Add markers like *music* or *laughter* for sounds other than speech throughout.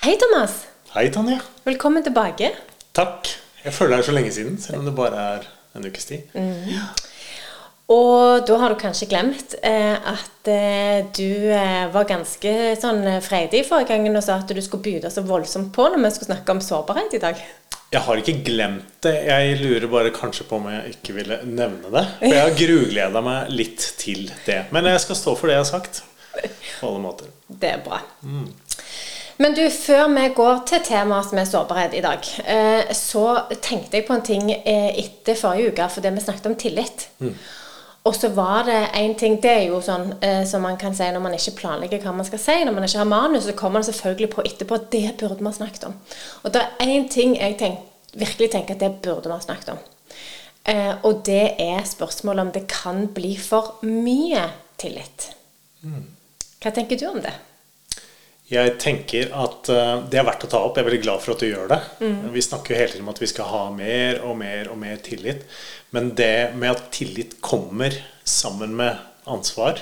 Hei, Thomas. Hei, Tanja. Velkommen tilbake. Takk. Jeg føler det er så lenge siden, selv om det bare er en ukes tid. Og da har du kanskje glemt eh, at eh, du eh, var ganske sånn eh, freidig forrige gangen og sa at du skulle byde så voldsomt på når vi skulle snakke om sårbarhet i dag. Jeg har ikke glemt det. Jeg lurer bare kanskje på om jeg ikke ville nevne det. *laughs* For jeg har grugleda meg litt til det. Men jeg skal stå for det jeg har sagt. På alle måter. Det er bra. Men du, før vi går til temaet som er sårbarhet i dag, eh, så tenkte jeg på en ting eh, etter forrige uke, fordi vi snakket om tillit. Og så var det en ting Det er jo sånn eh, som man kan si når man ikke planlegger hva man skal si. Når man ikke har manus, så kommer man selvfølgelig på etterpå at det burde vi ha snakket om. Og det er én ting jeg tenk, virkelig tenker at det burde vi ha snakket om. Eh, og det er spørsmålet om det kan bli for mye tillit. Hva tenker du om det? Jeg tenker at eh, det er verdt å ta opp. Jeg er veldig glad for at du gjør det. Vi snakker jo hele tiden om at vi skal ha mer og mer og mer tillit. Men det med at tillit kommer sammen med ansvar,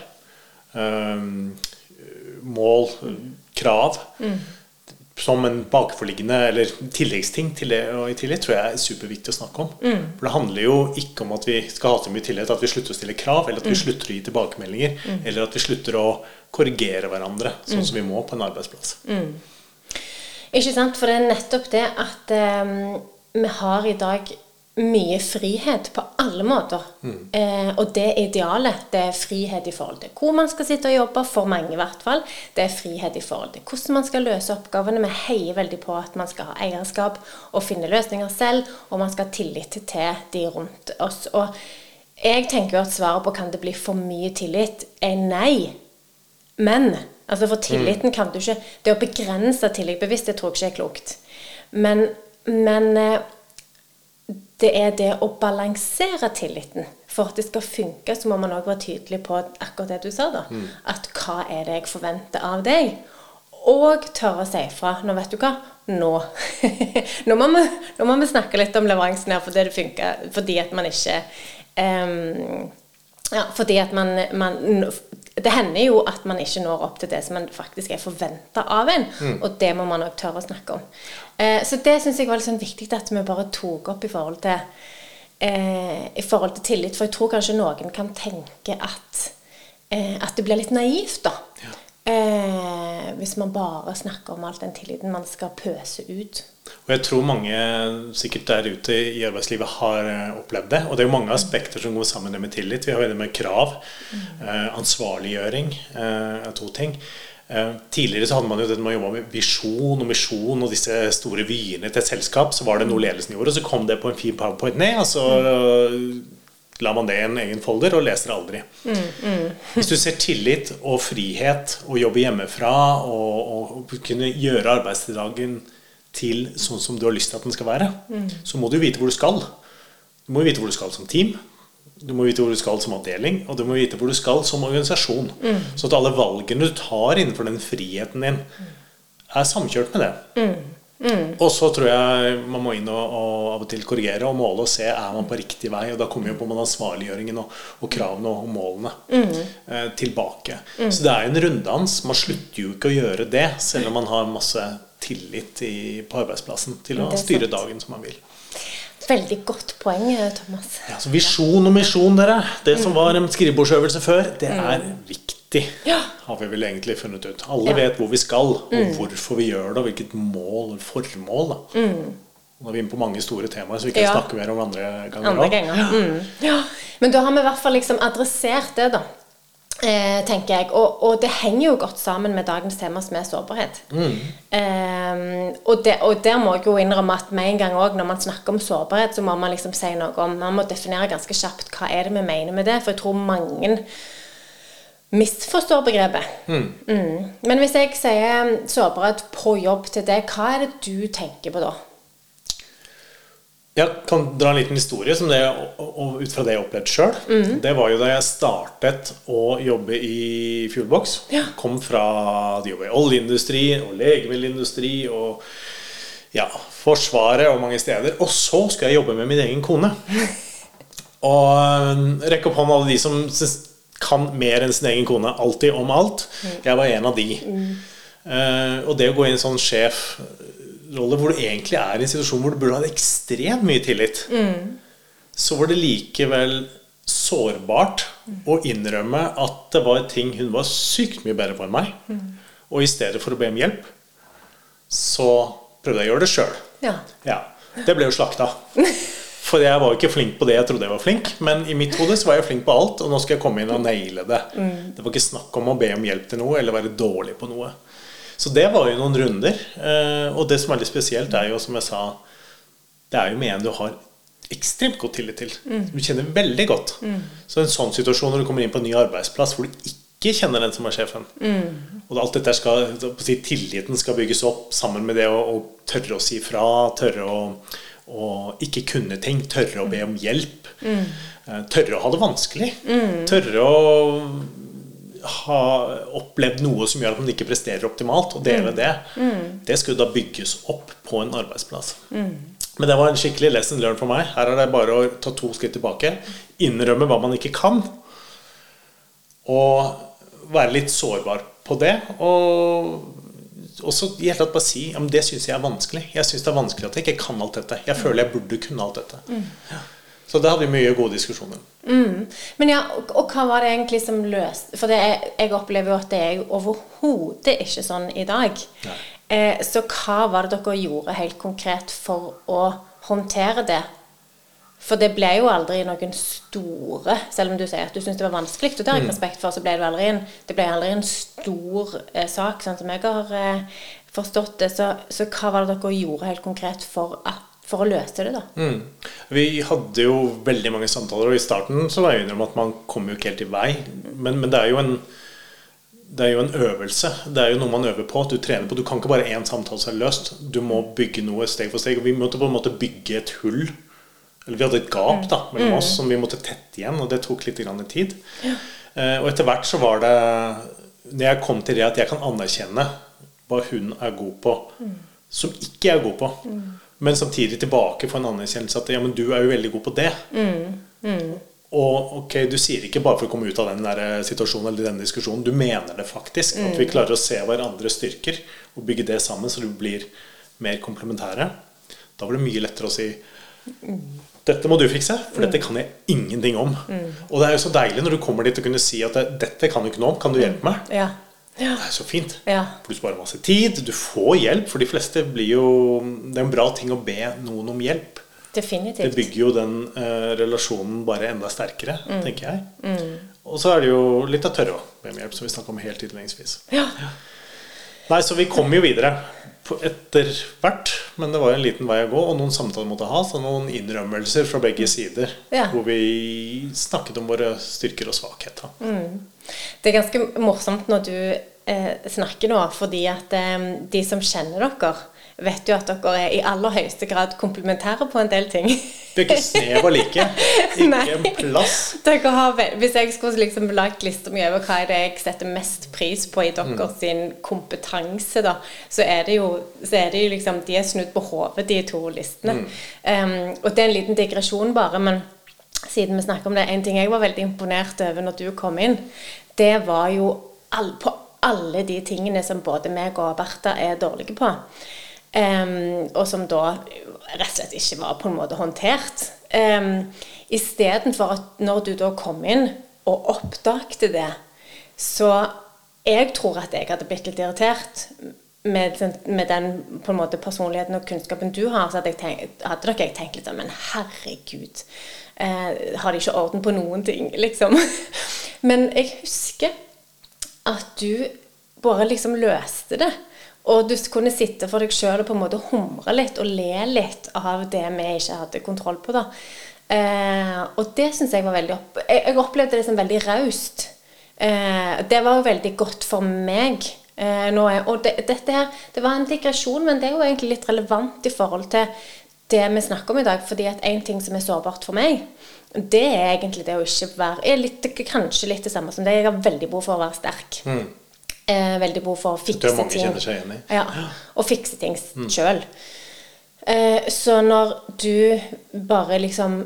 mål, krav som en bakforliggende eller tilleggsting til det og i tillit, tror jeg er superviktig å snakke om. For det handler jo ikke om at vi skal ha så mye tillit at vi slutter å stille krav, eller at vi slutter å gi tilbakemeldinger, eller at vi slutter å korrigere hverandre, sånn som vi må på en arbeidsplass. Ikke sant? For det er nettopp det at um, vi har i dag mye frihet på alle måter. Eh, og det idealet, det er frihet i forhold til hvor man skal sitte og jobbe, for mange i hvert fall. Det er frihet i forhold til hvordan man skal løse oppgavene. Vi heier veldig på at man skal ha eierskap og finne løsninger selv, og man skal ha tillit til de rundt oss. Og jeg tenker jo at svaret på kan det bli for mye tillit, er nei. Men altså for tilliten kan du ikke Det å begrense tillit bevisst, det tror jeg ikke er klokt. Men, men eh, det er det å balansere tilliten. For at det skal funke, så må man òg være tydelig på akkurat det du sa. da. At hva er det jeg forventer av deg? Og tørre å si ifra. Nå vet du hva. Nå. *laughs* nå, må vi, nå må vi snakke litt om leveransen her fordi det funker. Fordi at man ikke ehm, Ja, fordi at man, man Det hender jo at man ikke når opp til det som man faktisk er forventa av en. Og det må man òg tørre å snakke om. Eh, så det syns jeg var litt sånn viktig at vi bare tok opp i forhold til eh, I forhold til tillit. For jeg tror kanskje noen kan tenke at, eh, at det blir litt naivt, da. Eh, hvis man bare snakker om all den tilliten man skal pøse ut. Og jeg tror mange sikkert der ute i arbeidslivet har eh, opplevd det. Og det er jo mange aspekter som går sammen med tillit. Vi har det med krav, eh, ansvarliggjøring eh, er to ting. Eh, tidligere så hadde man jo det med å jobbe med visjon og misjon og disse store vyene til et selskap. Så var det noe ledelsen gjorde, og så kom det på en fin powerpoint ned. og så la man det i en egen folder og leser aldri. Hvis du ser tillit og frihet og jobbe hjemmefra og, og kunne gjøre arbeidsdagen til sånn som du har lyst til at den skal være, så må du vite hvor du skal. Du må vite hvor du skal som team. Du må vite hvor du skal som avdeling, og du må vite hvor du skal som organisasjon. Så at alle valgene du tar innenfor den friheten din, er samkjørt med det. Og så tror jeg man må inn og, og av og til korrigere og måle og se er man på riktig vei. Og da kommer jo på man ansvarliggjøringen og, og kravene og målene eh, tilbake. Så det er jo en runddans. Man slutter jo ikke å gjøre det, selv om man har masse tillit i, på arbeidsplassen til å styre sant. dagen som man vil. Veldig godt poeng, eh, Thomas. Ja, så visjon og misjon, dere. Det som var en skrivebordsøvelse før, det er viktig. Ja. Har vi vel egentlig funnet ut. Alle Ja. vet hvor vi skal, og hvorfor vi gjør det, og hvilket mål formål. Da. Nå er vi inne på mange store temaer, så vi kan Ja. snakke mer om andre ganger. Andre ganger. Mm. Ja. Men da har vi i hvert fall liksom adressert det, da. Eh, tenker jeg. Og, og det henger jo godt sammen med dagens tema som er sårbarhet. Eh, og, det, og der må jeg jo innrømme at med en gang også, når man snakker om sårbarhet, så må man liksom si noe om Man må definere ganske kjapt hva er det vi mener med det. For jeg tror mange misforstår begrepet. Mm. Men hvis jeg sier sårbarhet på jobb til deg, hva er det du tenker på da? Jeg kan dra en liten historie som det, ut fra det jeg opplevde sjøl. Det var jo da jeg startet å jobbe i Fuelbox. Ja. Kom fra de jobber i oljeindustri og legemiddelindustri og ja, Forsvaret og mange steder. Og så skulle jeg jobbe med min egen kone. *laughs* Og øh, rekke opp hånden alle de som kan mer enn sin egen kone. Alltid om alt. Jeg var en av de. Uh, og det å gå inn i en sånn sjefrolle hvor du egentlig er i en situasjon hvor du burde ha ekstremt mye tillit, mm. så var det likevel sårbart å innrømme at det var ting hun var sykt mye bedre på enn meg. Mm. Og i stedet for å be om hjelp, så prøvde jeg å gjøre det sjøl. Ja. ja. Det ble jo slakta. *laughs* For jeg var jo ikke flink på det jeg trodde jeg var flink. Men i mitt hode så var jeg flink på alt, og nå skal jeg komme inn og naile det. Mm. Det var ikke snakk om å be om hjelp til noe eller være dårlig på noe. Så det var jo noen runder. Eh, og det som er litt spesielt, er jo, som jeg sa, det er jo med en du har ekstremt godt tillit til. Mm. Du kjenner veldig godt. Mm. Så en sånn situasjon når du kommer inn på en ny arbeidsplass hvor du ikke kjenner den som er sjefen, mm. og alt dette skal, tilliten skal bygges opp sammen med det å, å tørre å si fra, tørre å og ikke kunne ting. Tørre å be om hjelp. Mm. Eh, tørre å ha det vanskelig. Mm. Tørre å ha opplevd noe som gjør at man ikke presterer optimalt, og dele mm. det. Mm. Det skulle da bygges opp på en arbeidsplass. Mm. Men det var en skikkelig lesson learned for meg. Her er det bare å ta to skritt tilbake. Innrømme hva man ikke kan. Og være litt sårbar på det. Og også i hele tatt bare si ja, det syns jeg er vanskelig. Jeg syns det er vanskelig at jeg ikke kan alt dette. Jeg føler jeg burde kunne alt dette. Mm. Ja. Så det hadde vi mye gode diskusjoner. Mm. Men ja, og, og, hva var det egentlig som løste For er, jeg opplever jo at det er overhodet ikke sånn i dag. Eh, så hva var det dere gjorde helt konkret for å håndtere det? For det ble jo aldri noen store Selv om du sier at du syns det var vanskelig, og det har jeg mm. respekt for, så ble det aldri en, det ble aldri en stor eh, sak, sånn som jeg har eh, forstått det. Så, så, hva var det dere gjorde helt konkret for, for å løse det, da? Mm. Vi hadde jo veldig mange samtaler, og i starten så var jeg innrømme at man kom jo ikke helt i vei. Men, men det er jo en det er jo en øvelse. Det er jo noe man øver på. at Du trener på. Du kan ikke bare én samtale seg løst. Du må bygge noe steg for steg. Og vi måtte på en måte bygge et hull eller vi hadde et gap da, mellom mm. oss som vi måtte tette igjen, og det tok litt tid. Ja. Eh, og etter hvert så var det Når jeg kom til det at jeg kan anerkjenne hva hun er god på, mm. som ikke jeg er god på, mm. men samtidig tilbake få en anerkjennelse at ja, men du er jo veldig god på det. Mm. Mm. Og ok, du sier ikke bare for å komme ut av den der eh, situasjonen eller den diskusjonen. Du mener det faktisk. At vi mm. klarer å se hverandres styrker og bygge det sammen så du blir mer komplementære. Da var det mye lettere å si dette må du fikse, for dette kan jeg ingenting om. Mm. Og det er jo så deilig når du kommer dit og kunne si at dette kan du ikke noe om, kan du hjelpe meg? Ja. Ja. Det er så fint. Ja. Du sparer masse tid, du får hjelp. For de fleste blir jo Det er en bra ting å be noen om hjelp. Definitivt. Det bygger jo den eh, relasjonen bare enda sterkere, mm. tenker jeg. Mm. Og så er det jo litt av tørre å be om hjelp, som vi snakka om helt innledningsvis. Ja. Nei, så vi kommer jo videre etter hvert. Men det var en liten vei å gå, og noen samtaler måtte ha. Så noen innrømmelser fra begge sider. Ja. Hvor vi snakket om våre styrker og svakheter. Mm. Det er ganske morsomt når du eh, snakker nå, fordi at eh, de som kjenner dere vet jo at dere er i aller høyeste grad komplementære på en del ting. Det er ikke snev av like. *laughs* Ikke en plass. Har, hvis jeg skulle liksom lagt lista mi over hva er det jeg setter mest pris på i deres mm. kompetanse, da, så er det jo, er det jo liksom De er snudd på hodet, de to listene. Mm. Um, og det er en liten digresjon, bare, men siden vi snakker om det, en ting jeg var veldig imponert over når du kom inn, det var jo all, på alle de tingene som både meg og Bertha er dårlige på. Um, og som da rett og slett ikke var på en måte håndtert. Um, Istedenfor at når du da kom inn og oppdagte det, så jeg tror at jeg hadde blitt litt irritert med, med den måte personligheten og kunnskapen du har. Så hadde, jeg tenkt, hadde nok jeg tenkt litt sånn Men herregud, eh, har de ikke orden på noen ting, *laughs* liksom? Men jeg husker at du bare liksom løste det. Og du kunne sitte for deg sjøl og på en måte humre litt og le litt av det vi ikke hadde kontroll på. da. Eh, og det syns jeg var veldig opp... Jeg, jeg opplevde det som veldig raust. Eh, det var jo veldig godt for meg. Eh, jeg, og det, dette her, det var en digresjon, men det er jo egentlig litt relevant i forhold til det vi snakker om i dag. fordi at én ting som er sårbart for meg, det er egentlig det å ikke være er litt, Kanskje litt det samme som det. Jeg har veldig behov for å være sterk. Mm eh, veldig behov for å fikse ting. Det er mange kjenner seg igjen i. Ja, og fikse ting mm. sjøl. Eh, så når du bare liksom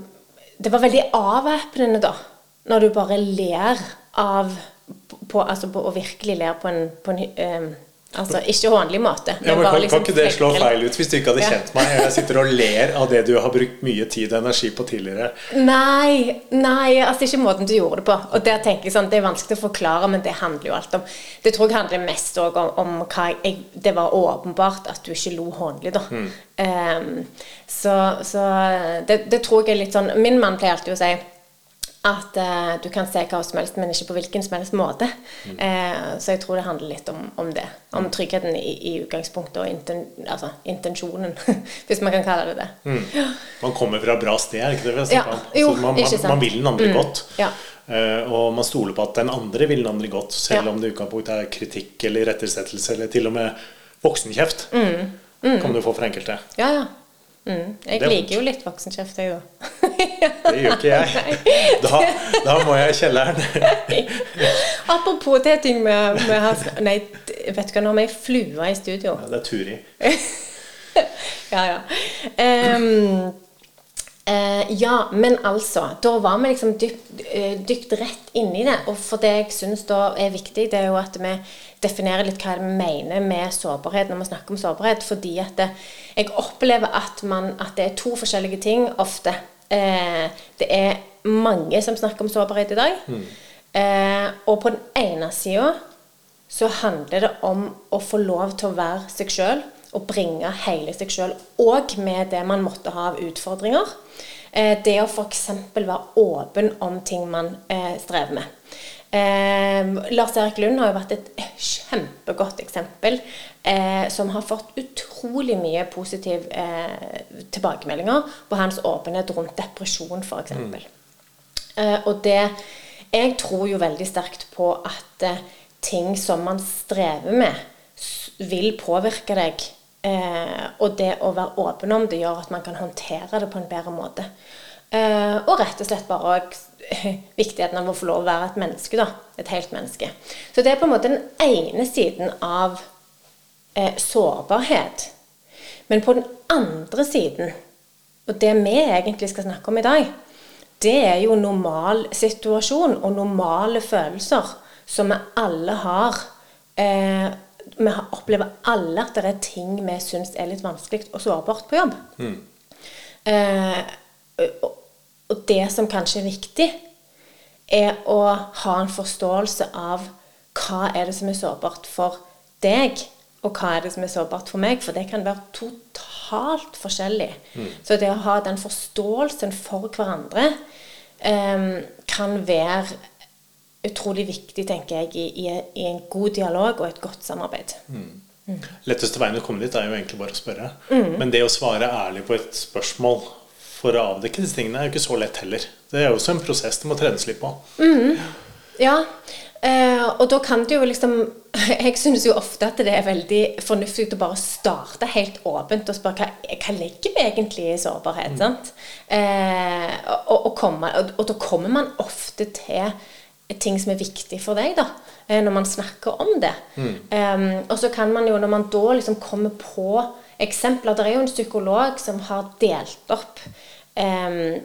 Det var veldig avvæpnende, da. Når du bare ler av på, Altså på, og virkelig ler på en, på en eh, Altså ikke hånlig måte. Ja, men kan, liksom kan ikke det slå feil ut hvis du ikke hadde Ja. kjent meg? Jeg sitter og ler av det du har brukt mye tid og energi på tidligere. Nei, nei, altså ikke måten du gjorde det på. Og der tenker jeg sånn, Det er vanskelig å forklare, men det handler jo alt om Det tror jeg handler mest òg om, om hva jeg Det var åpenbart at du ikke lo hånlig, da. Ehm, så så det, det tror jeg er litt sånn Min mann pleier alltid å si at eh, du kan se hva som helst, men ikke på hvilken som helst måte. Eh, så jeg tror det handler litt om, om det. Om tryggheten i, i utgangspunktet og inten, altså, intensjonen, *laughs* hvis man kan kalle det det. Man kommer fra bra sted, er ikke det Ja, snakket jo, Så man, ikke man, man vil den andre Mm, godt. ja. Eh, og man stoler på at den andre vil den andre godt, selv om det i utgangspunktet er kritikk eller irettesettelse eller til og med voksenkjeft. Mm, Kan du få for enkelte. Ja, ja. Mm. Jeg Det er liker jo litt voksenkjeft, jeg, da. *laughs* Det gjør ikke jeg. *laughs* Da, da må jeg i kjelleren. *laughs* Apropos det ting med, med hans- Nei, vet du hva, nå vi ei flue i studio. Ja, det er Turi. Ja, ja. Ehm, eh, ja, men altså Da var vi liksom dypt, eh, dypt rett inni det. Og for det jeg syns da er viktig, det er jo at vi definerer litt hva vi mener med sårbarhet når vi snakker om sårbarhet. Fordi at det, jeg opplever at, man, at det er to forskjellige ting ofte. Eh, det er mange som snakker om sårbarhet i dag. Eh, og på den ene sida så handler det om å få lov til å være seg sjøl og bringe hele seg sjøl, og med det man måtte ha av utfordringer. Eh, det å f.eks. være åpen om ting man eh, strever med. Eh, Lars Erik Lund har jo vært et kjempegodt eksempel som har fått utrolig mye positive tilbakemeldinger på hans åpenhet rundt depresjon, f.eks. Eh, og det Jeg tror jo veldig sterkt på at ting som man strever med, vil påvirke deg. Eh, og det å være åpen om det gjør at man kan håndtere det på en bedre måte. Eh, og rett og slett bare *laughs* viktigheten av å få lov å være et menneske. da, Et helt menneske. Så det er på en måte den ene siden av eh, sårbarhet. Men på den andre siden, og det vi egentlig skal snakke om i dag, det er jo normal situasjon og normale følelser som vi alle har. Vi opplever alle at det er ting vi syns er litt vanskelig og sårbart på jobb. Eh, og, og det som kanskje er viktig, er å ha en forståelse av hva er det som er sårbart for deg, og hva er det som er sårbart for meg, for det kan være totalt forskjellig. Så det å ha den forståelsen for hverandre eh, kan være utrolig viktig, tenker jeg, i, i, i en god dialog og et godt samarbeid. Letteste veien å komme dit er jo egentlig bare å spørre. Mm. Men det å svare ærlig på et spørsmål for å avdekke disse tingene er jo ikke så lett heller. Det er jo også en prosess det må trenes litt på. Ja, eh, og da kan du jo liksom *laughs* Jeg synes jo ofte at det er veldig fornuftig å bare starte helt åpent og spørre hva, hva legger vi egentlig i sårbarhet. sant? Eh, og, og, komme, og, og da kommer man ofte til ting som er viktig for deg, da, eh, når man snakker om det. Eh, og så kan man jo, når man da liksom kommer på eksempler Det er jo en psykolog som har delt opp um,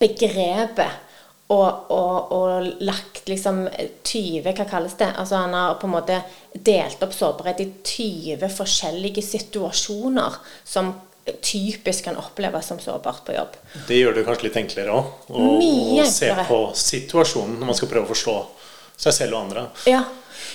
begrepet og, og, og lagt liksom 20 Hva kalles det? Altså Han har på en måte delt opp sårbarhet i 20 forskjellige situasjoner som typisk kan oppleves som sårbart på jobb. Det gjør det kanskje litt enklere òg. Å å se på situasjonen når man skal prøve å forstå seg selv og andre. Ja.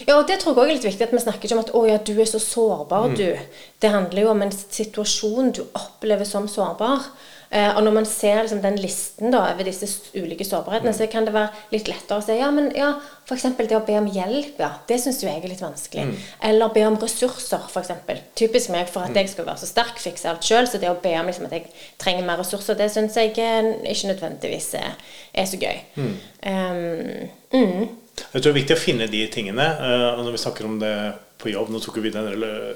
ja, og det tror jeg også er litt viktig at vi snakker ikke om at 'å ja, du er så sårbar', du. Det handler jo om en situasjon du opplever som sårbar. Eh, og når man ser liksom, den listen da, over disse ulike sårbarhetene, så kan det være litt lettere å si ja, men ja, f.eks. det å be om hjelp, ja, det syns jo jeg er litt vanskelig. Eller be om ressurser, f.eks. Typisk meg for at jeg skal være så sterk, fikse alt sjøl. Så det å be om liksom, at jeg trenger mer ressurser, det syns jeg ikke nødvendigvis er, er så gøy. Um, mm. Jeg tror det er viktig å finne de tingene. eh, og når vi snakker om det på jobb Nå tok vi den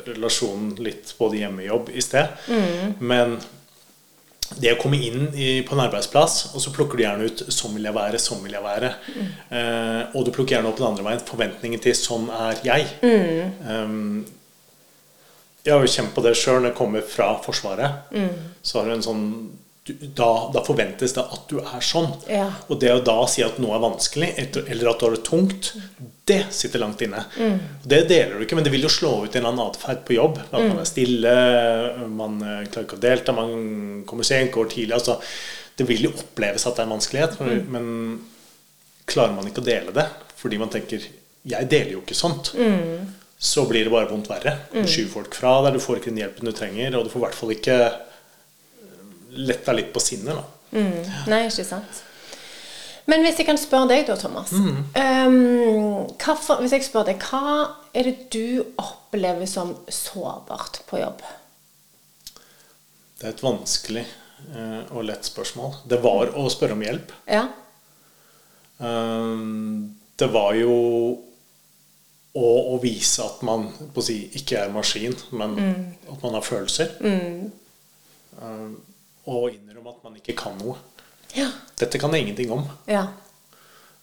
relasjonen litt både hjemme og jobb i sted. Men det å komme inn i, på en arbeidsplass, og så plukker du gjerne ut 'sånn vil jeg være', 'sånn vil jeg være'. Eh, og du plukker gjerne opp den andre veien forventningen til 'sånn er jeg'. Um, Jeg har jo kjent på det sjøl når jeg kommer fra Forsvaret. Så har du en sånn da, da forventes det at du er sånn. Ja. Og det å da si at noe er vanskelig, eller at du har det tungt, det sitter langt inne. Det deler du ikke, men det vil jo slå ut en eller annen atferd på jobb. At man er stille, man eh, klarer ikke å delta, man kommer sent, går tidlig. Altså, det vil jo oppleves at det er en vanskelighet, men, men klarer man ikke å dele det fordi man tenker 'jeg deler jo ikke sånt', så blir det bare vondt verre. Du skyver folk fra deg, du får ikke den hjelpen du trenger, og du får i hvert fall ikke letta litt på sinnet. da. Nei, ikke sant. Men hvis jeg kan spørre deg da, Thomas. Mm. um, hva for, hvis jeg spør deg, hva er det du opplever som sårbart på jobb? Det er et vanskelig uh, og lett spørsmål. Det var å spørre om hjelp. Ja. Um, det var jo å, å vise at man si, ikke er maskin, men at man har følelser. Um, og innrømme at man ikke kan noe. Ja. Dette kan jeg ingenting om. Ja.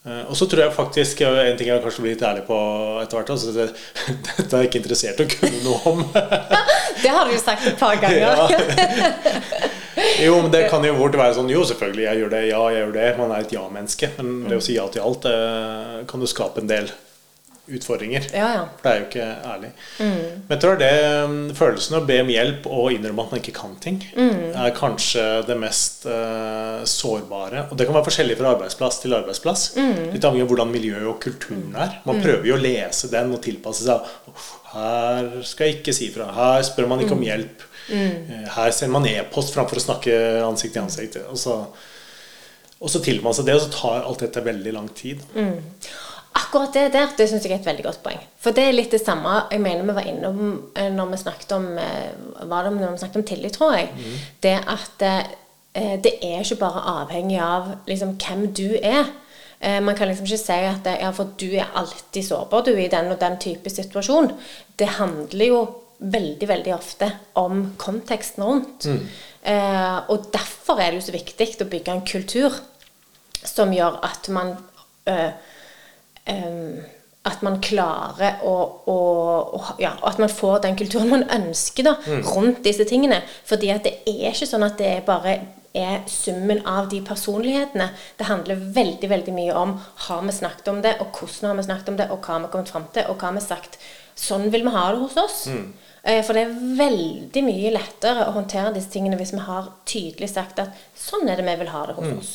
Uh, og så tror jeg faktisk En ting jeg kanskje blir litt ærlig på etter hvert. Altså det, *laughs* dette er jeg ikke interessert i å kunne noe om. *laughs* Det har du jo sagt et par ganger. *laughs* Jo, men det kan jo fort være sånn Jo, selvfølgelig, jeg gjør det. Ja, jeg gjør det. Man er et ja-menneske. Men det å si ja til alt, det kan jo skape en del utfordringer. Ja, ja. For det er jo ikke ærlig. Men jeg tror det um, følelsen av å be om hjelp og innrømme at man ikke kan ting, er kanskje det mest uh, sårbare. Og det kan være forskjellig fra arbeidsplass til arbeidsplass. Litt avhengig av hvordan miljøet og kulturen er. Man prøver jo å lese den og tilpasse seg. Her skal jeg ikke si fra. Her spør man ikke om hjelp. Eh, Her sender man e-post framfor å snakke ansikt til ansikt. Og så, og så tilpasser man seg det, og så tar alt dette veldig lang tid. Akkurat det der det synes jeg er et veldig godt poeng. For det er litt det samme jeg mener vi var innom eh, når vi snakket om eh, var det når vi snakket om tillit, tror jeg. Det at eh, det er ikke bare avhengig av liksom, hvem du er. Eh, Man kan liksom ikke si at ja, for du er alltid sårbar du i den og den type situasjon. Det handler jo veldig, veldig ofte om konteksten rundt. Eh, og derfor er det jo så viktig å bygge en kultur som gjør at man eh, at man klarer å, å, å ja, At man får den kulturen man ønsker da, rundt disse tingene. Fordi at det er ikke sånn at det er bare er summen av de personlighetene. Det handler veldig veldig mye om har vi snakket om det, og hvordan har vi snakket om det, og hva har vi kommet fram til, og hva har vi sagt. Sånn vil vi ha det hos oss. Mm. For det er veldig mye lettere å håndtere disse tingene hvis vi har tydelig sagt at sånn er det vi vil ha det hos oss.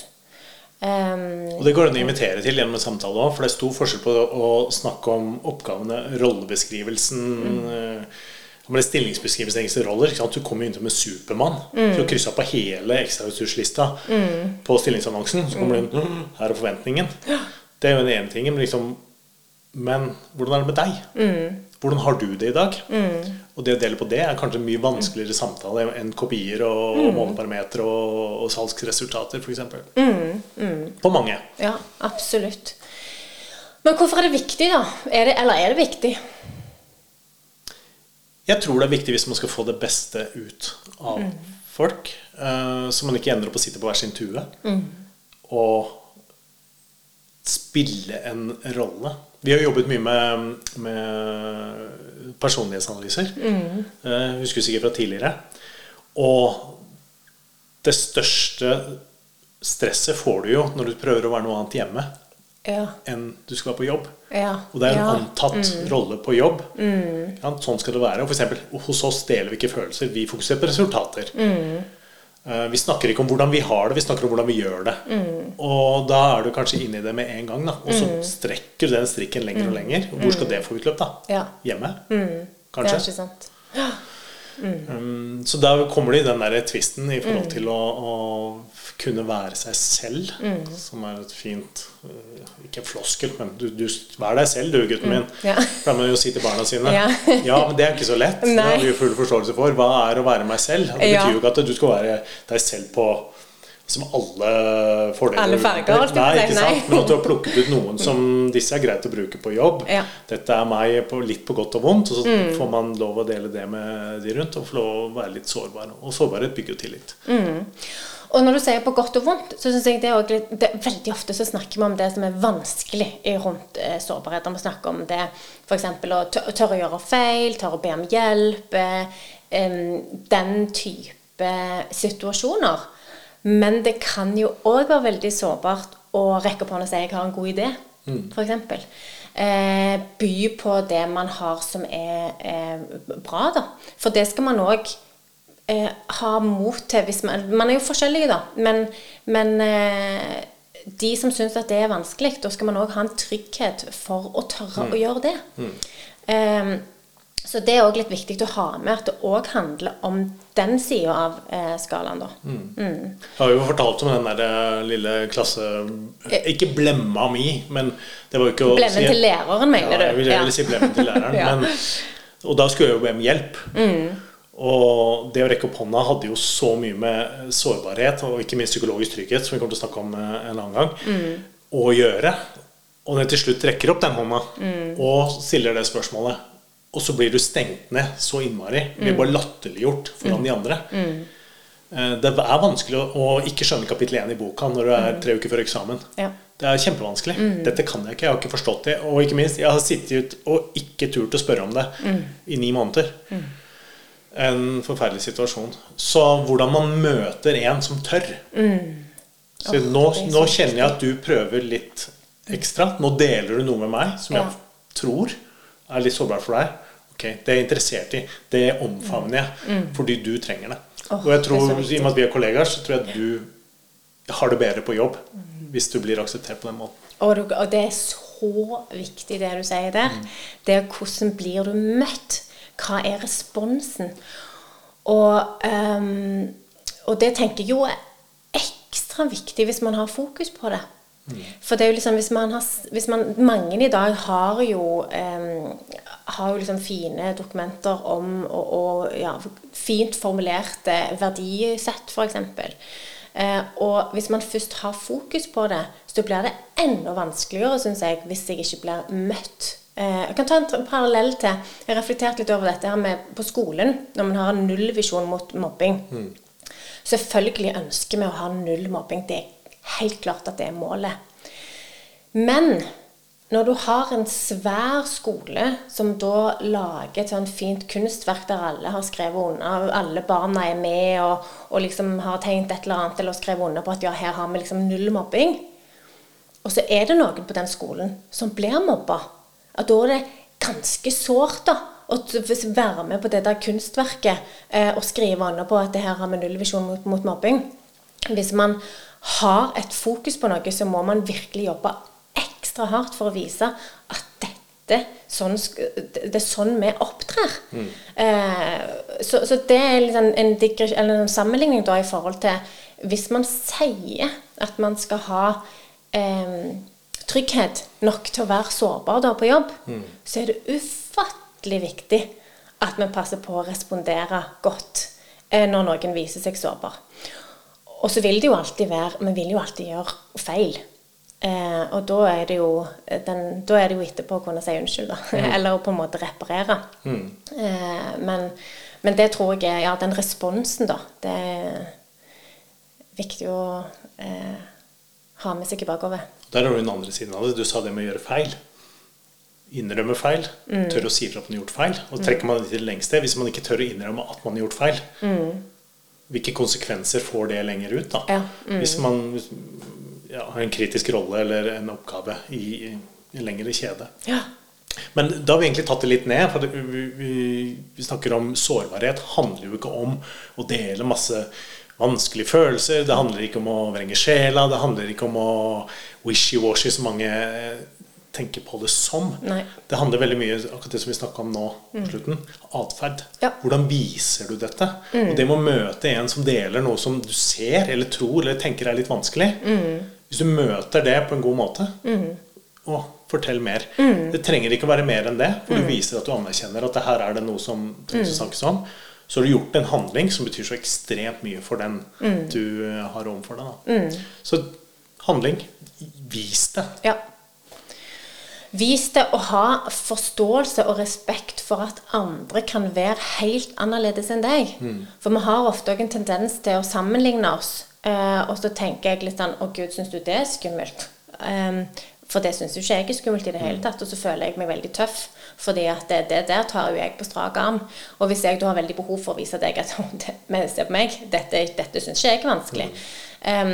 Um, Og det går an å invitere til gjennom en samtale òg, for det er stor forskjell på å snakke om oppgavene, rollebeskrivelsen mm. om det er Stillingsbeskrivelsen av roller. Du kommer jo inn med en Supermann. Så du krysser på hele ekstraressurslista på stillingsannonsen. Så kommer det inn «Åh, Her er forventningen. Det er jo den ene tingen. Men, liksom, men hvordan er det med deg? Hvordan har du det i dag? Og det å dele på det er kanskje en mye vanskeligere samtale enn kopier og måleparametere og, og salgsresultater, f.eks. Mm. På mange. ja, absolutt. Men hvorfor er det viktig, da? Er det, eller er det viktig? Jeg tror det er viktig hvis man skal få det beste ut av folk. eh, så man ikke ender opp å sitte på hver sin tue og spille en rolle. Vi har jobbet mye med, med personlighetsanalyser. eh, husker sikkert fra tidligere. Og det største stresset får du jo når du prøver å være noe annet hjemme Ja. enn du skal være på jobb. Ja. Og det er en ja. antatt rolle på jobb. Ja, sånn skal det være. Og for eksempel, hos oss deler vi ikke følelser, vi fokuserer på resultater. Eh, Vi snakker ikke om hvordan vi har det, vi snakker om hvordan vi gjør det. Og da er du kanskje inne i det med en gang, da. og så strekker du den strikken lenger og lenger. Og hvor skal det få utløp, da? Ja. Hjemme? Det er ikke sant. *gasps* Um, så da kommer det i den der tvisten i forhold til å, å kunne være seg selv, som er et fint uh, Ikke floskel, men du, du vær deg selv, du, gutten min. Ja. *laughs* Pleier man jo å si til barna sine. Ja. *laughs* ja, men det er ikke så lett. Det Nei. har vi jo full forståelse for. Hva er å være meg selv? Det betyr jo ikke at du skal være deg selv på som alle fordeler Alle farger, å Nei, ikke sant? Men at du har plukket ut noen som disse er greit å bruke på jobb. Ja. Dette er meg på, litt på godt og vondt, og så Mm. får man lov å dele det med de rundt. Og få lov å være litt sårbar. Og sårbarhet bygger jo tillit. Og når du sier på godt og vondt, så synes jeg det er også det, Veldig ofte så snakker vi om det som er vanskelig i rundt eh, sårbarhet. Vi snakker om det f.eks. å tør- tørre å gjøre feil, tørre å be om hjelp. Eh, den type situasjoner. Men det kan jo òg være veldig sårbart å rekke opp hånden og si 'jeg har en god idé', for f.eks. Eh, by på det man har som er eh, bra, da. For det skal man òg eh, ha mot til hvis man Man er jo forskjellige, da. Men, men eh, de som syns at det er vanskelig, da skal man òg ha en trygghet for å tørre å gjøre det. Eh, så det er òg litt viktig å ha med at det òg handler om den sida av eh, skalaen, da. Jeg har jo fortalt om den der eh, lille klasse... Ikke blemma mi, men det var jo ikke å Blemmen til læreren, mener ja, jeg vil, du? jeg vil si blemmen til læreren. *laughs* Ja. men, og da skulle jeg jo be om hjelp. Og det å rekke opp hånda hadde jo så mye med sårbarhet og ikke minst psykologisk trygghet, som vi kommer til å snakke om eh, en annen gang, å gjøre. Og når jeg til slutt rekker opp den hånda og stiller det spørsmålet, og så blir du stengt ned så innmari, blir bare latterliggjort foran de andre. Eh, Det er vanskelig å, ikke skjønne kapittel 1 i boka når du er tre uker før eksamen. Ja. Det er kjempevanskelig. Dette kan jeg ikke. Jeg har ikke forstått det. Og ikke minst, jeg har sittet ut og ikke turt å spørre om det i ni måneder. En forferdelig situasjon. Så hvordan man møter en som tør Så oh, nå, nå kjenner jeg at du prøver litt ekstra. Nå deler du noe med meg som Ja. jeg tror er litt sårbart for deg. Ok, Det er jeg interessert i. Det omfavner jeg fordi du trenger det. Oh, og jeg tror, I og med at vi er kollegaer, så tror jeg at du har det bedre på jobb hvis du blir akseptert på den måten. Og, det er så viktig det du sier der. Det er hvordan blir du møtt? Hva er responsen? Og, um, og det tenker jeg jo er ekstra viktig hvis man har fokus på det. For det er jo liksom hvis man har hvis man, Mange i dag har jo um, har jo liksom fine dokumenter om og, og ja, fint formulerte verdisett, f.eks. Eh, og hvis man først har fokus på det, så blir det enda vanskeligere, syns jeg, hvis jeg ikke blir møtt. Eh, jeg kan ta en parallell til Jeg har reflektert litt over dette her med på skolen, når man har en nullvisjon mot mobbing. Selvfølgelig ønsker vi å ha null mobbing. Det er helt klart at det er målet. Men når du har en svær skole som da lager et sånn fint kunstverk der alle har skrevet under, alle barna er med og, og liksom har tegnet et eller annet eller skrevet under på at ja, her har vi liksom null mobbing, og så er det noen på den skolen som blir mobba, at da er det ganske sårt da, å være med på det der kunstverket eh, og skrive under på at det her har vi nullvisjon mot, mot mobbing. Hvis man har et fokus på noe, så må man virkelig jobbe ekstra hardt for å vise at dette sånn, det er sånn vi opptrer. Eh, så, så det er liksom en, eller en sammenligning da i forhold til hvis man sier at man skal ha eh, trygghet nok til å være sårbar da på jobb, så er det ufattelig viktig at vi passer på å respondere godt eh, når noen viser seg sårbar. Og så vil det jo alltid være Vi vil jo alltid gjøre feil. Eh, og da er, det jo den, da er det jo etterpå å kunne si unnskyld, da. *laughs* Eller å på en måte reparere. Eh, men, men det tror jeg er Ja, den responsen, da. Det er viktig å eh, ha med seg bakover. Der har du den andre siden av det. Du sa det med å gjøre feil. Innrømme feil. Tørre å si fra at man har gjort feil. Og trekker man det til det lengste hvis man ikke tør å innrømme at man har gjort feil. Hvilke konsekvenser får det lenger ut? da? Ja, Hvis man ja, har en kritisk rolle eller en oppgave i, i en lengre kjede. Ja. Men da har vi egentlig tatt det litt ned. for vi, vi, vi snakker om sårbarhet. handler jo ikke om å dele masse vanskelige følelser. Det handler ikke om å vrenge sjela. Det handler ikke om å wishy-washy, som mange eh, tenker på det som. Nei. Det handler veldig mye akkurat det som vi snakka om nå på slutten. Atferd. Ja. Hvordan viser du dette? Og det med å møte en som deler noe som du ser eller tror eller tenker er litt vanskelig. Hvis du møter det på en god måte Å, fortell mer. Det trenger ikke å være mer enn det, for du viser at du anerkjenner at det her er det noe som trengs å snakkes om. Så har du gjort en handling som betyr så ekstremt mye for den du eh, har overfor deg. Da. Så handling. Vis det. Ja. Vis det å ha forståelse og respekt for at andre kan være helt annerledes enn deg. For vi har ofte òg en tendens til å sammenligne oss Eh, og så tenker jeg litt sånn Å, gud, syns du det er skummelt? *laughs* Em, for det syns jo ikke jeg er skummelt i det hele tatt. Og så føler jeg meg veldig tøff, fordi at det, det der tar jo jeg på strak arm. Og hvis jeg da har veldig behov for å vise deg at *laughs* se på meg, dette, dette syns ikke jeg er vanskelig. Em,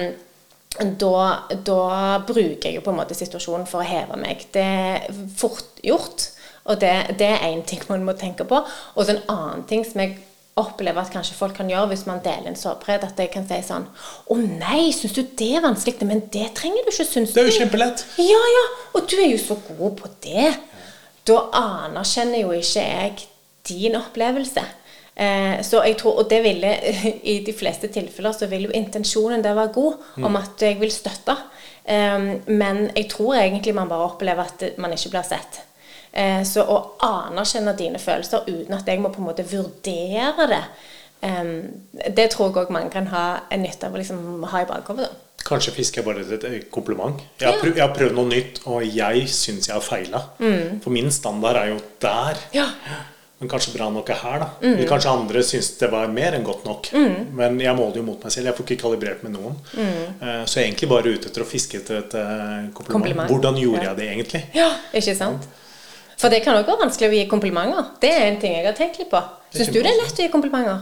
da, da bruker jeg jo på en måte situasjonen for å heve meg. Det er fort gjort, og det, det er én ting man må tenke på. Og så en annen ting som jeg opplever at kanskje folk kan gjøre hvis man deler en sårbarhet, at jeg kan si sånn Å nei, syns du det er vanskelig? Men det trenger du ikke synes. Det er jo kjempelett. Ja, ja, og du er jo så god på det. Da anerkjenner jo ikke jeg din opplevelse. Eh, så jeg tror, Og det ville, *laughs* i de fleste tilfeller så vil jo intensjonen der være god, om at jeg vil støtte. Eh, men jeg tror egentlig man bare opplever at man ikke blir sett. Eh, så å anerkjenne dine følelser uten at jeg må på en måte vurdere det, eh, det tror jeg òg mange kan ha en nytte av å liksom ha i bakhodet. Kanskje fiske er bare et kompliment. Jeg har, prøvd, jeg har prøvd noe nytt, og jeg syns jeg har feila. For min standard er jo der. Ja. Men kanskje bra nok er her, da. Eller kanskje andre syns det var mer enn godt nok. Men jeg måler jo mot meg selv. Jeg får ikke kalibrert med noen. Eh, Så jeg er egentlig bare ute etter å fiske etter et eh, kompliment. Kompliment. Hvordan gjorde Ja. jeg det egentlig? Ja, ikke sant? For det kan òg være vanskelig å gi komplimenter. Det er en ting jeg har tenkt litt på. Syns du det er lett å gi komplimenter?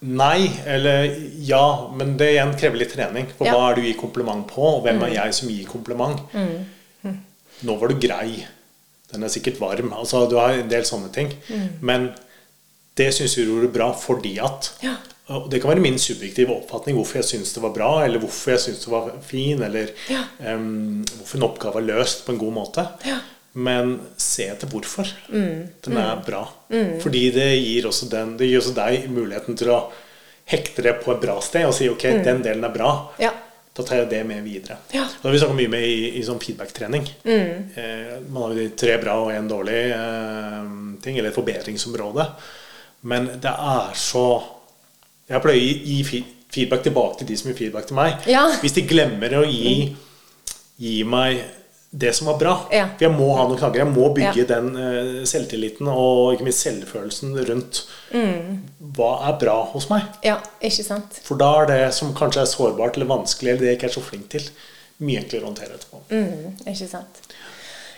Nei, eller ja, men det igjen krever litt trening. For Ja. hva er det du gir kompliment på, og hvem er jeg som gir kompliment? Nå var du grei. Den er sikkert varm. Altså, du har en del sånne ting. Men det syns vi gjorde bra fordi at Ja. og Det kan være min subjektive oppfatning hvorfor jeg syns det var bra, eller hvorfor jeg syns det var fin, eller Ja. um, hvorfor en oppgave er løst på en god måte. Ja. Men se etter hvorfor. Mm. Den er bra. Fordi det gir, også den, det gir også deg muligheten til å hekte det på et bra sted og si ok, den delen er bra. Ja. Da tar jeg det med videre. Ja. Da har vi snakket mye med i, i sånn feedback-trening. Eh, man har jo de tre bra og én dårlig eh, ting, eller et forbedringsområde. Men det er så Jeg pleier å gi feedback tilbake til de som gir feedback til meg. Ja. Hvis de glemmer å gi, gi meg det som var bra. Ja. For jeg må ha noen knagger. Jeg må bygge Ja. den uh, selvtilliten og ikke minst selvfølelsen rundt Mm. hva er bra hos meg. ja, ikke sant? For da er det som kanskje er sårbart eller vanskelig, eller det jeg ikke er så flink til, mye enklere å håndtere etterpå. Mm, ikke sant?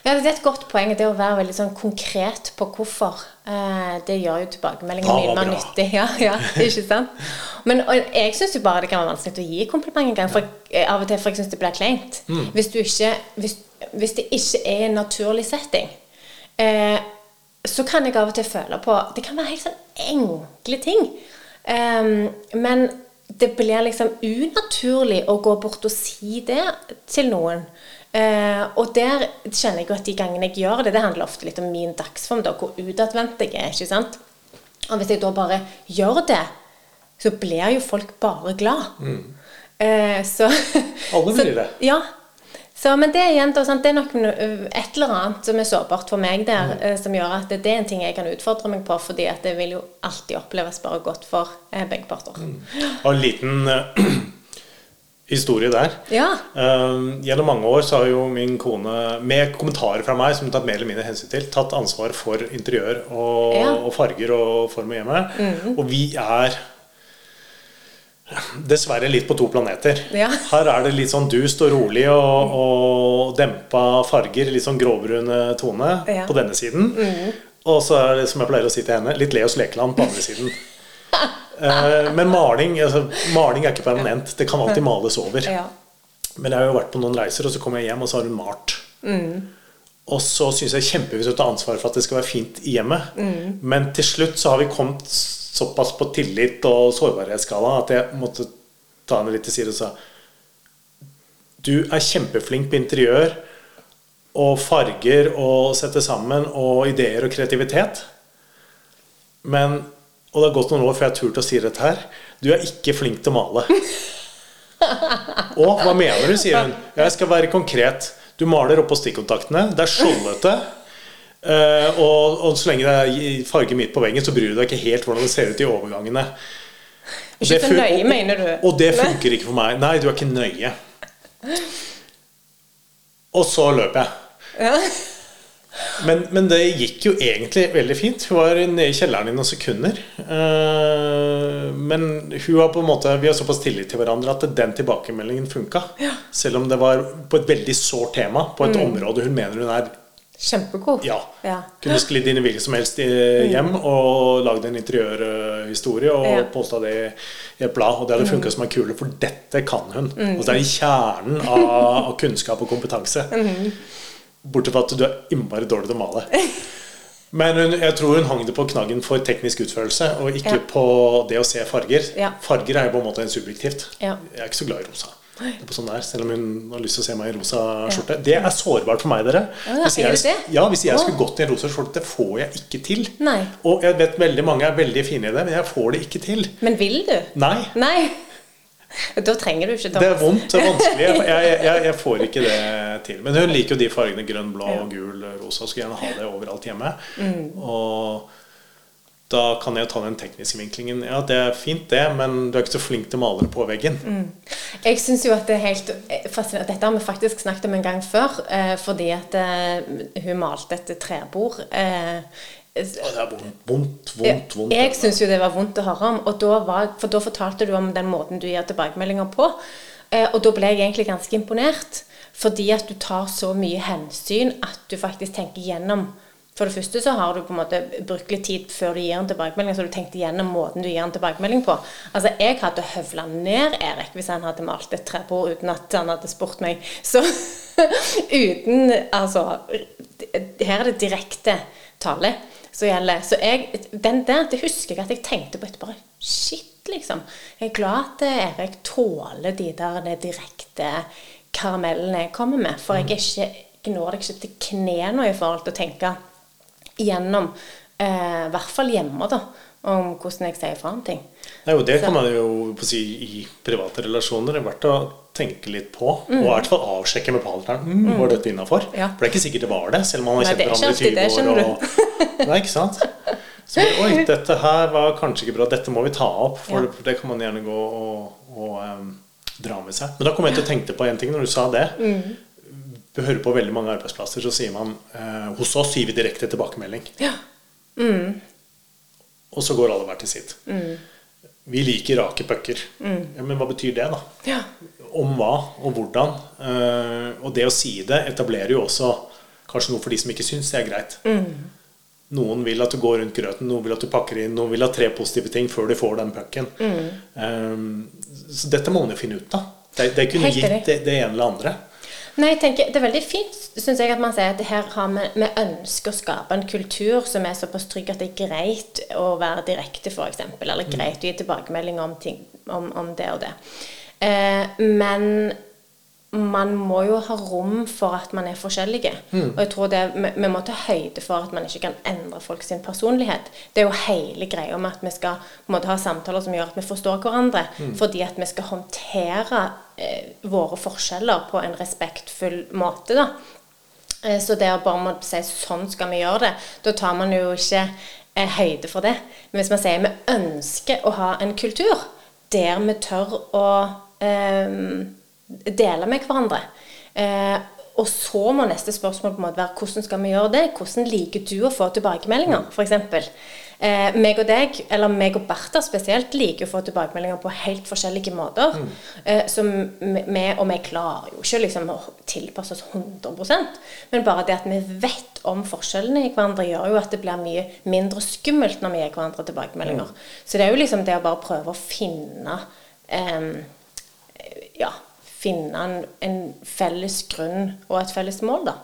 Ja, Det er et godt poeng det å være veldig sånn konkret på hvorfor. Eh, det gjør jo tilbakemeldingen Ja, mye mer nyttig. *laughs* Ja, ja, ikke sant? Men jeg syns jo bare det kan være vanskelig å gi kompliment en gang. For jeg, av og til for jeg syns det blir kleint. Hvis, ikke, hvis, hvis det ikke er en naturlig setting, eh, så kan jeg av og til føle på Det kan være helt sånn enkle ting. Um, men det blir liksom unaturlig å gå bort og si det til noen. Eh, og der kjenner jeg jo at de gangene jeg gjør det, det handler ofte litt om min dagsform, da, hvor utadvendt jeg er. ikke sant? Og hvis jeg da bare gjør det, så blir jo folk bare glad. Eh, så *laughs* Alle blir det. Ja. Så, men det, er igjen, da, sant, det er nok et eller annet som er sårbart for meg der, Mm. eh, som gjør at det, det er en ting jeg kan utfordre meg på, fordi at det vil jo alltid oppleves bare godt for eh, begge parter. Og en liten eh, *clears throat* historie der. Ja. Uh, gjennom mange år så har jo min kone, med kommentarer fra meg som tatt mer eller mindre hensyn til, tatt ansvar for interiør og, Ja. og farger og form og hjemme. Og vi er dessverre litt på to planeter. Ja. Her er det litt sånn dust og rolig og, og dempa farger, litt sånn gråbrune tone på denne siden. Og så er det, som jeg pleier å si til henne, litt Leos lekeland på andre siden. *laughs* Eh, Men maling, altså, maling er ikke permanent. Det kan alltid males over. ja. Men jeg har jo vært på noen reiser, og så kommer jeg hjem, og så har hun malt. Og så syns jeg kjempevis å ta ansvar for at det skal være fint i hjemmet. Men til slutt så har vi kommet såpass på tillit og sårbarhetsskala at jeg måtte ta henne litt til side og sa Du er kjempeflink på interiør og farger og sette sammen og ideer og kreativitet. Men Og det har gått noen år før jeg har turt å si dette her. Du er ikke flink til å male. Og hva mener du, sier hun. Jeg skal være konkret. Du maler oppå stikkontaktene. Det er skjoldete. Uh, og, og så lenge det er farge midt på veggen, så bryr du deg ikke helt hvordan det ser ut i overgangene. Ikke så nøye, mener du? Og det funker ikke for meg. Nei, du er ikke nøye. *laughs* Og så løper jeg. Ja. Men, men det gikk jo egentlig veldig fint. Hun var nede i kjelleren i noen sekunder. Eh, men hun har på en måte, vi har såpass tillit til hverandre at den tilbakemeldingen funka. Selv om det var på et veldig sårt tema, på et område hun mener hun er Kjempegod. ja. Ja. Kunne sklidd inn i hvilket som helst i- hjem og lagd en interiørhistorie og Ja. posta det i et blad. Og det hadde funka som en kule, for dette kan hun. Og det er i kjernen av, av kunnskap og kompetanse. Bortsett fra at du er innmari dårlig til å male. *laughs* Men hun, jeg tror hun hang det på knaggen for teknisk utførelse, og ikke Ja. på det å se farger. Ja. Farger er jo på en måte en subjektivt. Ja. Jeg er ikke så glad i rosa. Det på sånn der, selv om hun har lyst til å se meg i rosa skjorte. Det er sårbart for meg, dere. Hvis jeg, hvis jeg skulle gått i en rosa skjorte, det får jeg ikke til. Nei. Og jeg vet veldig mange er veldig fine i det, men jeg får det ikke til. Men vil du? Nei. Nei. *laughs* Da trenger du ikke Det er Thomas. vondt og vanskelig. Jeg, jeg, jeg, jeg får ikke det til. Men hun liker jo de fargene grønn, blå, Ja. gul, rosa. Skulle gjerne ha det overalt hjemme. Mm. Og da kan jeg ta den tekniske vinklingen. Ja, det er fint, det, men du er ikke så flink til å male det på veggen. Mm. Jeg syns jo at det er helt fascinerende Dette har vi faktisk snakket om en gang før, eh, fordi at eh, hun malte et trebord. Eh, Og det er vondt, vondt, vondt. vondt. Jeg syns jo det var vondt å høre om, og da var, for da fortalte du om den måten du gir tilbakemeldinger på. Eh, og da ble jeg egentlig ganske imponert, fordi at du tar så mye hensyn at du faktisk tenker gjennom For det første så har du på en måte brukt litt tid før du gir en tilbakemelding, så du tenkte gjennom måten du gir en tilbakemelding på. Altså, jeg hadde høvla ned Erik hvis han hadde malt et trebord uten at han hadde spurt meg. *laughs* Så uten Altså Her er det direkte tale som gjelder. Så jeg, den der, det husker jeg at jeg tenkte på etterpå. Shit, liksom. Jeg er glad at Erik tåler de der de direkte karamellene jeg kommer med. For jeg er ikke, jeg når det ikke til knærne i forhold til å tenke gjennom, eh, i hvert fall hjemme, da, om hvordan jeg sier fra om ting. Nei, og det Så- kan man jo på si i private relasjoner. Det er verdt å tenke litt på. Og i hvert fall avsjekke med partneren. Mm, Var dette innafor? Ja. For det er ikke sikkert det var det, selv om man har kjent er hverandre i 20 det, år. Og, nei, ikke sant? Så oi, dette her var kanskje ikke bra. Dette må vi ta opp. For Ja. det kan man gjerne gå og, og um, dra med seg. Men da kom jeg til å tenke på en ting når du sa det. Mm. Vi hører på veldig mange arbeidsplasser, så sier man eh, hos oss gir vi direkte tilbakemelding. Ja. Og så går alle hver til sitt. Mm. Vi liker rake pucker. Ja, men hva betyr det, da? ja. Om hva og hvordan. Eh, og det å si det etablerer jo også kanskje noe for de som ikke syns det er greit. Noen vil at du går rundt grøten, noen vil at du pakker inn, noen vil ha tre positive ting før de får den pucken. Eh, så dette må man jo finne ut av. Det, det kunne Helt gitt det, det ene eller andre. Nei, jeg tenker, Det er veldig fint synes jeg, at man sier at her har vi, vi ønsker å skape en kultur som er såpass trygg at det er greit å være direkte, f.eks. Eller greit å gi tilbakemelding om, ting, om, om det og det. Eh, men man må jo ha rom for at man er forskjellige. Og jeg tror det, vi, vi må ta høyde for at man ikke kan endre folk sin personlighet. Det er jo hele greia med at vi skal måte, ha samtaler som gjør at vi forstår hverandre. Fordi at vi skal håndtere eh, våre forskjeller på en respektfull måte. da. Eh, Så det å bare må si sånn skal vi gjøre det, da tar man jo ikke eh, høyde for det. Men hvis man sier vi ønsker å ha en kultur der vi tør å eh, dele med hverandre. Eh, og så må neste spørsmål på en måte være hvordan skal vi gjøre det? Hvordan liker du å få tilbakemeldinger, f.eks.? Eh, meg og deg, eller meg og Bertha spesielt, liker å få tilbakemeldinger på helt forskjellige måter. Eh, så vi, og vi klarer jo ikke liksom å tilpasse oss 100 men bare det at vi vet om forskjellene i hverandre, gjør jo at det blir mye mindre skummelt når vi gir hverandre tilbakemeldinger. Så det er jo liksom det å bare prøve å finne eh, ja, finne en, en felles grunn og et felles mål, da.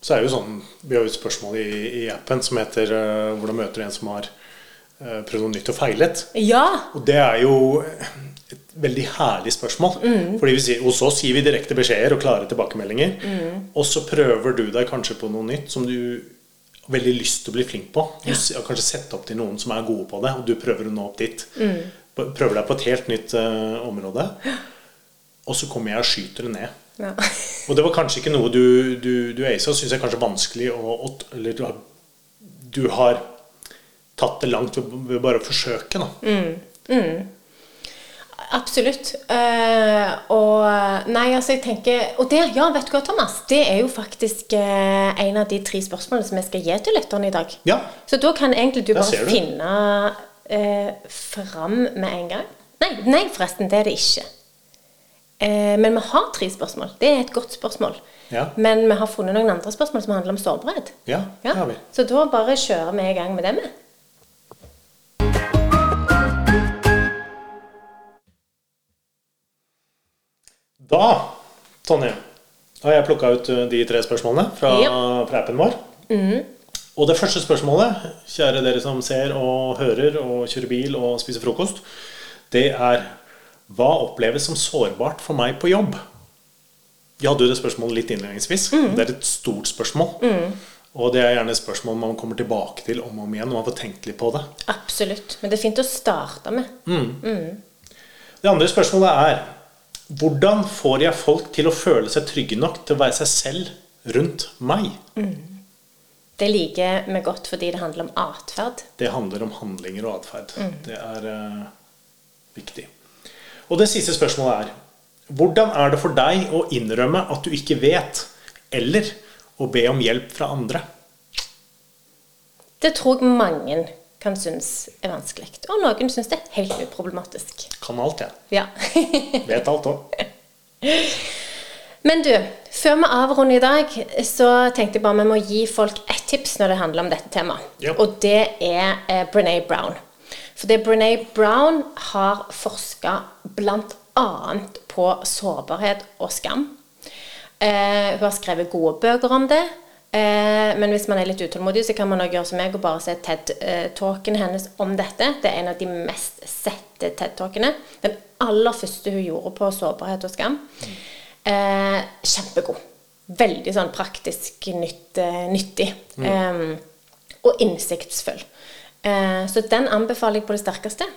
Så er det jo sånn, Vi har jo et spørsmål i, i appen som heter uh, 'Hvordan møter du en som har uh, prøvd noe nytt og feilet?' Ja! Og det er jo et veldig herlig spørsmål. Fordi vi sier, Hos oss gir vi direkte beskjeder og klare tilbakemeldinger. Og så prøver du deg kanskje på noe nytt som du har veldig lyst til å bli flink på. Du har kanskje sett opp til noen som er gode på det, og du prøver å nå opp dit. Prøver deg på et helt nytt uh, område. Og så kommer jeg og skyter det ned. ja. *laughs* Og det var kanskje ikke noe du, du, du Eisa syns er kanskje vanskelig å, å Eller du har, du har tatt det langt ved, bare å forsøke, da. absolutt. Uh, og Nei, altså, jeg tenker Og det, ja, vet du hva, Thomas? Det er jo faktisk uh, en av de tre spørsmålene som jeg skal gi til lytterne i dag. Ja. Så da kan egentlig du bare du. finne uh, fram med en gang. Nei, nei, forresten, det er det ikke. Eh, men vi har tre spørsmål. Det er et godt spørsmål. Ja. Men vi har funnet noen andre spørsmål som handler om sårbarhet. Ja, det har vi. Så da bare kjører vi i gang med det med. Da, Tonje, har jeg plukka ut uh, de tre spørsmålene fra, Ja. fra appen vår. Og det første spørsmålet, kjære dere som ser og hører og kjører bil og spiser frokost, det er Hva oppleves som sårbart for meg på jobb? Vi hadde jo det spørsmålet litt innledningsvis. Det er et stort spørsmål. Og det er gjerne et spørsmål man kommer tilbake til om og om igjen når man får tenkt litt på det. Absolutt. Men det er fint å starte med. Det andre spørsmålet er hvordan får jeg folk til å føle seg trygge nok til å være seg selv rundt meg? Det liker vi godt fordi det handler om atferd. Det handler om handlinger og atferd. Det er uh, viktig. Og det siste spørsmålet er hvordan er det for deg å innrømme at du ikke vet, eller å be om hjelp fra andre? Det tror jeg mange kan synes er vanskelig. Og noen synes det er helt uproblematisk. Kan alt, jeg. Ja. *laughs* Vet alt òg. Men du, før vi avrunder i dag, så tenkte jeg bare vi må gi folk ett tips når det handler om dette temaet. Ja. Og det er eh, Brené Brown. For det Brené Brown har forska bl.a. på sårbarhet og skam. Eh, hun har skrevet gode bøker om det. Eh, men hvis man er litt utålmodig, så kan man også gjøre som meg og bare se TED-talken hennes om dette. Det er en av de mest sette TED-talkene. Den aller første hun gjorde på sårbarhet og skam. Eh, kjempegod. Veldig sånn praktisk nytt, eh, nyttig. Eh, og innsiktsfull. Eh, så den anbefaler jeg på det sterkeste.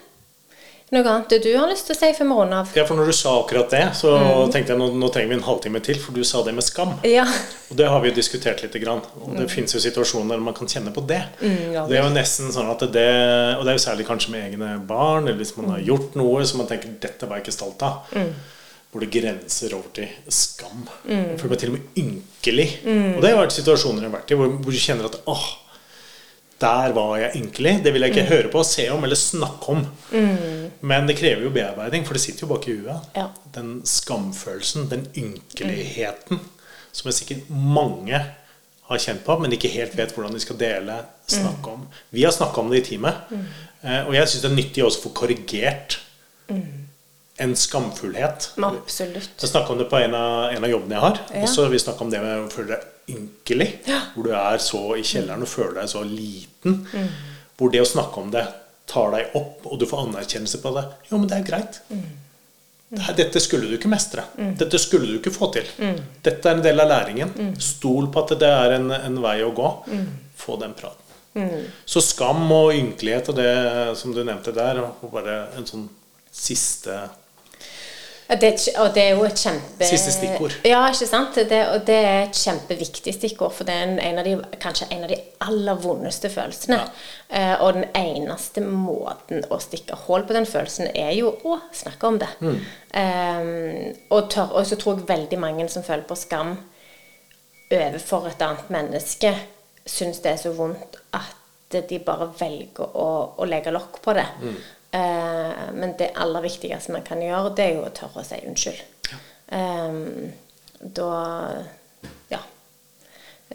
Noe annet du har lyst til å si før vi runder av? Ja, for når du sa akkurat det, så tenkte jeg nå, nå trenger vi en halvtime til, for du sa det med skam. Ja. Og det har vi jo diskutert litt. Grann. Og det finnes jo situasjoner der man kan kjenne på det. ja. Det er jo nesten sånn at det Og det er jo særlig kanskje med egne barn, eller hvis man har gjort noe som man tenker 'dette var jeg ikke stolt av'. Hvor det grenser over til skam. Jeg føler meg til og med ynkelig. Og det har vært situasjoner jeg har vært i hvor, hvor du kjenner at åh, der var jeg ynkelig. Det vil jeg ikke høre på, se om eller snakke om. Men det krever jo bearbeiding, for det sitter jo bak i huet. Ja. Den skamfølelsen, den ynkeligheten, som jeg sikkert mange har kjent på, men ikke helt vet hvordan de skal dele, snakke om. Vi har snakka om det i teamet, eh, og jeg syns det er nyttig også å få korrigert en skamfullhet. Absolutt. Jeg snakka om det på en av, en av jobbene jeg har. Ja. Også vi snakka om det med å føle ynkelig. Hvor du er så i kjelleren og føler deg så liten. Mm. Hvor det å snakke om det tar deg opp, og du får anerkjennelse på det. Jo, men det er greit. Mm. Det Dette skulle du ikke mestre. Dette skulle du ikke få til. Dette er en del av læringen. Mm. Stol på at det er en, en vei å gå. Få den praten. Mm. Så skam og ynkelighet og det som du nevnte der, og bare en sånn siste Ja, det er, og det er jo et kjempe... Siste stikkord. Ja, ikke sant? Det, og det er et kjempeviktig stikkord, for det er en, de, kanskje en av de aller vondeste følelsene. Eh, og den eneste måten å stikke hull på den følelsen, er jo å snakke om det. Eh, og, tør, og så tror jeg veldig mange som føler på skam overfor et annet menneske, syns det er så vondt at de bare velger å, å legge lokk på det. Eh, men det aller viktigste man kan gjøre, det er jo å tørre å si unnskyld. Eh, da Ja.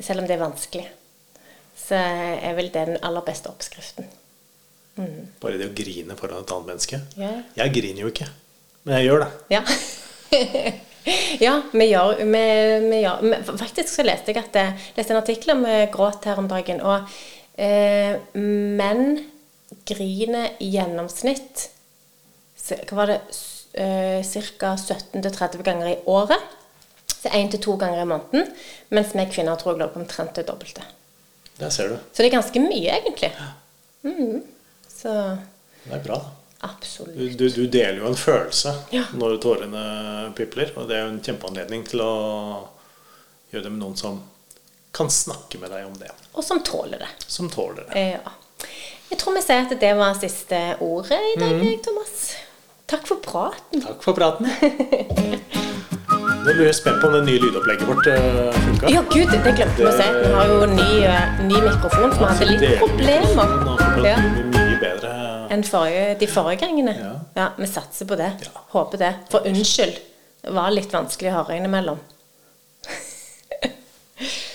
Selv om det er vanskelig, så er vel det den aller beste oppskriften. Bare det å grine foran et annet menneske. Ja. Jeg griner jo ikke, men jeg gjør det. Ja. *laughs* ja, vi gjør, vi, vi gjør Faktisk så leste jeg at jeg leste en artikkel om eh, gråt her om dagen. Og eh, menn griner i gjennomsnitt Hva var det? Uh, Ca. 17-30 ganger i året. Så én til to ganger i måneden. Mens vi kvinner tror jeg lå på omtrent det dobbelte. Der ser du. Så det er ganske mye, egentlig. Mm. Så Det er bra, da. absolutt. Du, du, deler jo en følelse Ja. når tårene pipler, og det er jo en kjempeanledning til å gjøre det med noen som kan snakke med deg om det. Og som tåler det. Som tåler det. Eh, Ja. Jeg tror vi sier at det var siste ordet i dag, mm. Thomas. Takk for praten. Takk for praten. *laughs* Nå blir jeg spent på om det nye lydopplegget vårt uh, funka. Ja, gud, det glemte vi å si. Vi har jo ny, uh, ny mikrofon, så vi hadde litt problemer. Ja. Mye bedre enn forrige, de forrige gangene. Ja. ja. Vi satser på det. Ja. Håper det. For unnskyld. Det var litt vanskelig å høre innimellom. *laughs*